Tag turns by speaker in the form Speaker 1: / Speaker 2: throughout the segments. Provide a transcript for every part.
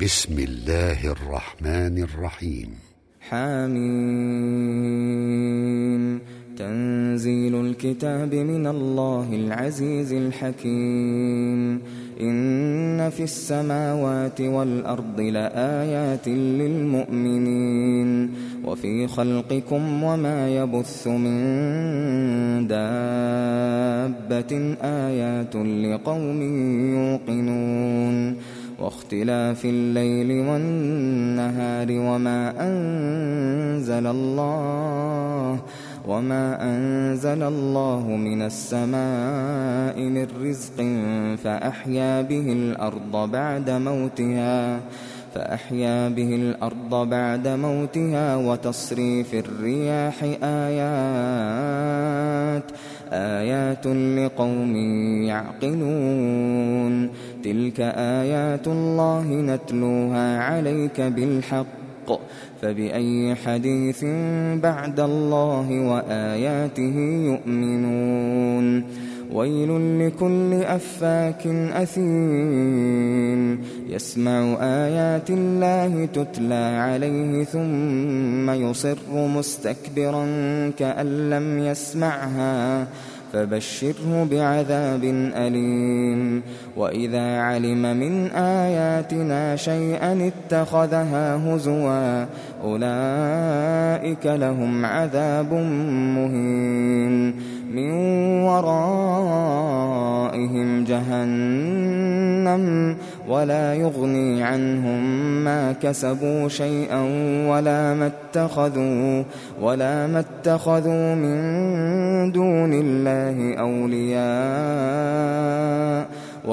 Speaker 1: بسم الله الرحمن الرحيم حامين تنزيل الكتاب من الله العزيز الحكيم إن في السماوات والأرض لآيات للمؤمنين وفي خلقكم وما يبث من دابة آيات لقوم يوقنون واختلاف الليل والنهار وما أنزل الله وما أنزل الله من السماء من رزق فأحيا به الأرض بعد موتها فأحيا به الأرض بعد موتها وتصريف الرياح آيات ۖ آيات لقوم يعقلون تلك آيات الله نتلوها عليك بالحق فبأي حديث بعد الله وآياته يؤمنون ويل لكل أفاك أثيم يسمع آيات الله تتلى عليه ثم يصر مستكبرا كأن لم يسمعها فبشره بعذاب أليم وإذا علم من آياتنا شيئا اتخذها هزوا أولئك لهم عذاب مهين مِّن وَرَائِهِمْ جَهَنَّمُ وَلَا يُغْنِي عَنْهُم مَّا كَسَبُوا شَيْئًا وَلَا مَا اتَّخَذُوا وَلَا مَا اتَّخَذُوا مِن دُونِ اللَّهِ أَوْلِيَاءَ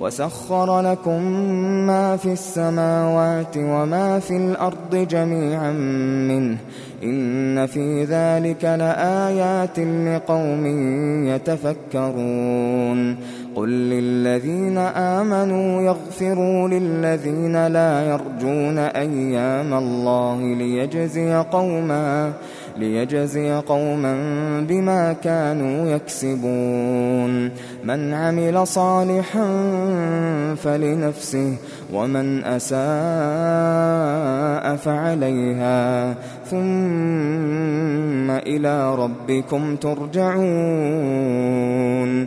Speaker 1: وسخر لكم ما في السماوات وما في الأرض جميعا منه إن في ذلك لآيات لقوم يتفكرون قل للذين آمنوا يغفروا للذين لا يرجون أيام الله ليجزي قوماً ليجزي قوما بما كانوا يكسبون من عمل صالحا فلنفسه ومن اساء فعليها ثم الى ربكم ترجعون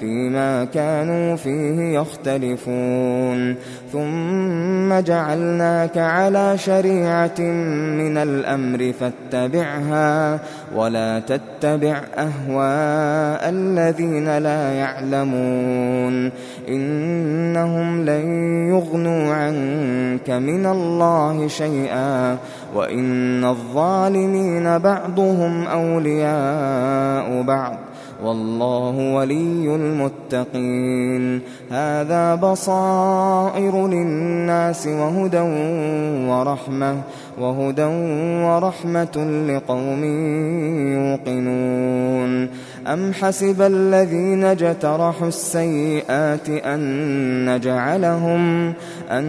Speaker 1: فيما كانوا فيه يختلفون ثم جعلناك على شريعة من الأمر فاتبعها ولا تتبع أهواء الذين لا يعلمون إنهم لن يغنوا عنك من الله شيئا وإن الظالمين بعضهم أولياء بعض والله ولي المتقين هذا بصائر للناس وهدى ورحمه وهدى ورحمة لقوم يوقنون أم حسب الذين اجترحوا السيئات أن نجعلهم أن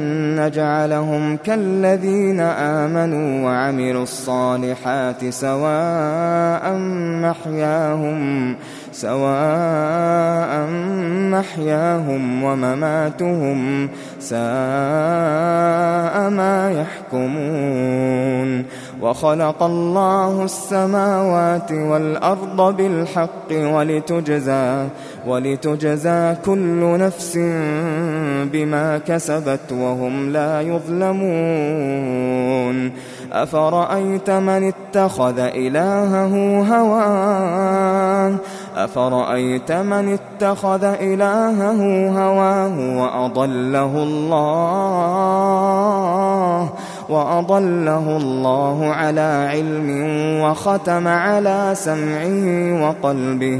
Speaker 1: نجعلهم كالذين آمنوا وعملوا الصالحات سواء محياهم سواء محياهم ومماتهم ساء ما يحكمون وخلق الله السماوات والأرض بالحق ولتجزى ولتجزى كل نفس بما كسبت وهم لا يظلمون أفرأيت من اتخذ إلهه هواه أفرأيت من اتخذ إلهه هواه وأضله الله وأضله الله على علم وختم على سمعه وقلبه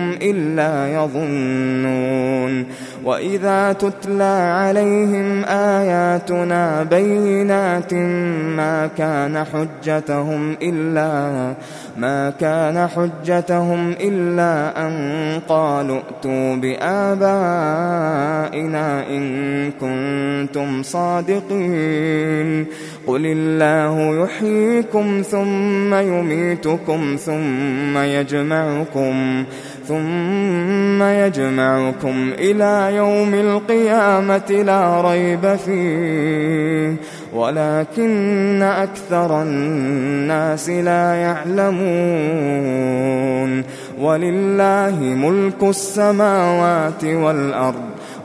Speaker 1: هم إلا يظنون وإذا تتلى عليهم آياتنا بينات ما كان حجتهم إلا ما كان حجتهم إلا أن قالوا ائتوا بآبائنا إن كنتم صادقين قل الله يحييكم ثم يميتكم ثم يجمعكم ثم يجمعكم إلى يوم القيامة لا ريب فيه ولكن أكثر الناس لا يعلمون ولله ملك السماوات والأرض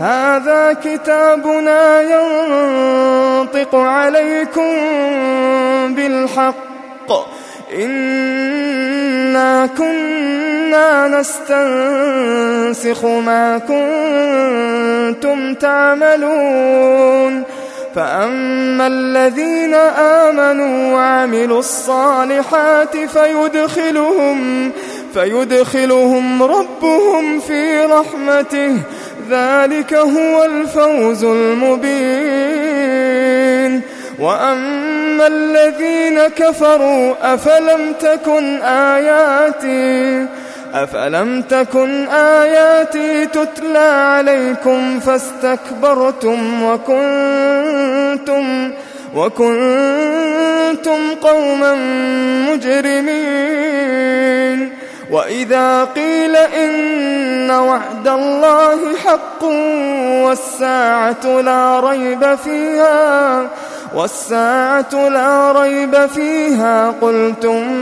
Speaker 1: هذا كتابنا ينطق عليكم بالحق إنا كنا نستنسخ ما كنتم تعملون فأما الذين آمنوا وعملوا الصالحات فيدخلهم فيدخلهم ربهم في رحمته ذلك هو الفوز المبين وأما الذين كفروا أفلم تكن آياتي أفلم تكن آياتي تتلى عليكم فاستكبرتم وكنتم وكنتم قوما مجرمين وإذا قيل إن وعد الله حق والساعة لا ريب فيها والساعة لا ريب فيها قلتم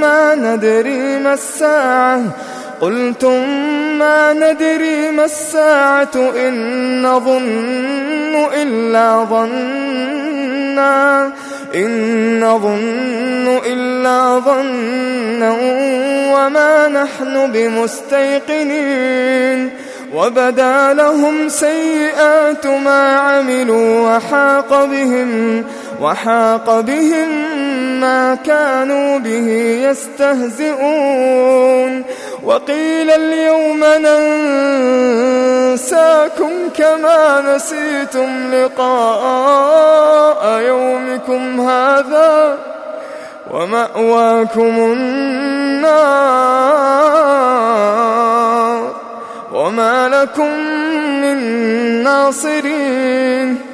Speaker 1: ما ندري ما الساعة قلتم ما ندري ما الساعة إن نظن إلا ظنّا إن نظن إلا ظنا وما نحن بمستيقنين وبدا لهم سيئات ما عملوا وحاق بهم وحاق بهم ما كانوا به يستهزئون وقيل اليوم ننساكم كما نسيتم لقاء يومكم هذا ومأواكم النار وما لكم من ناصرين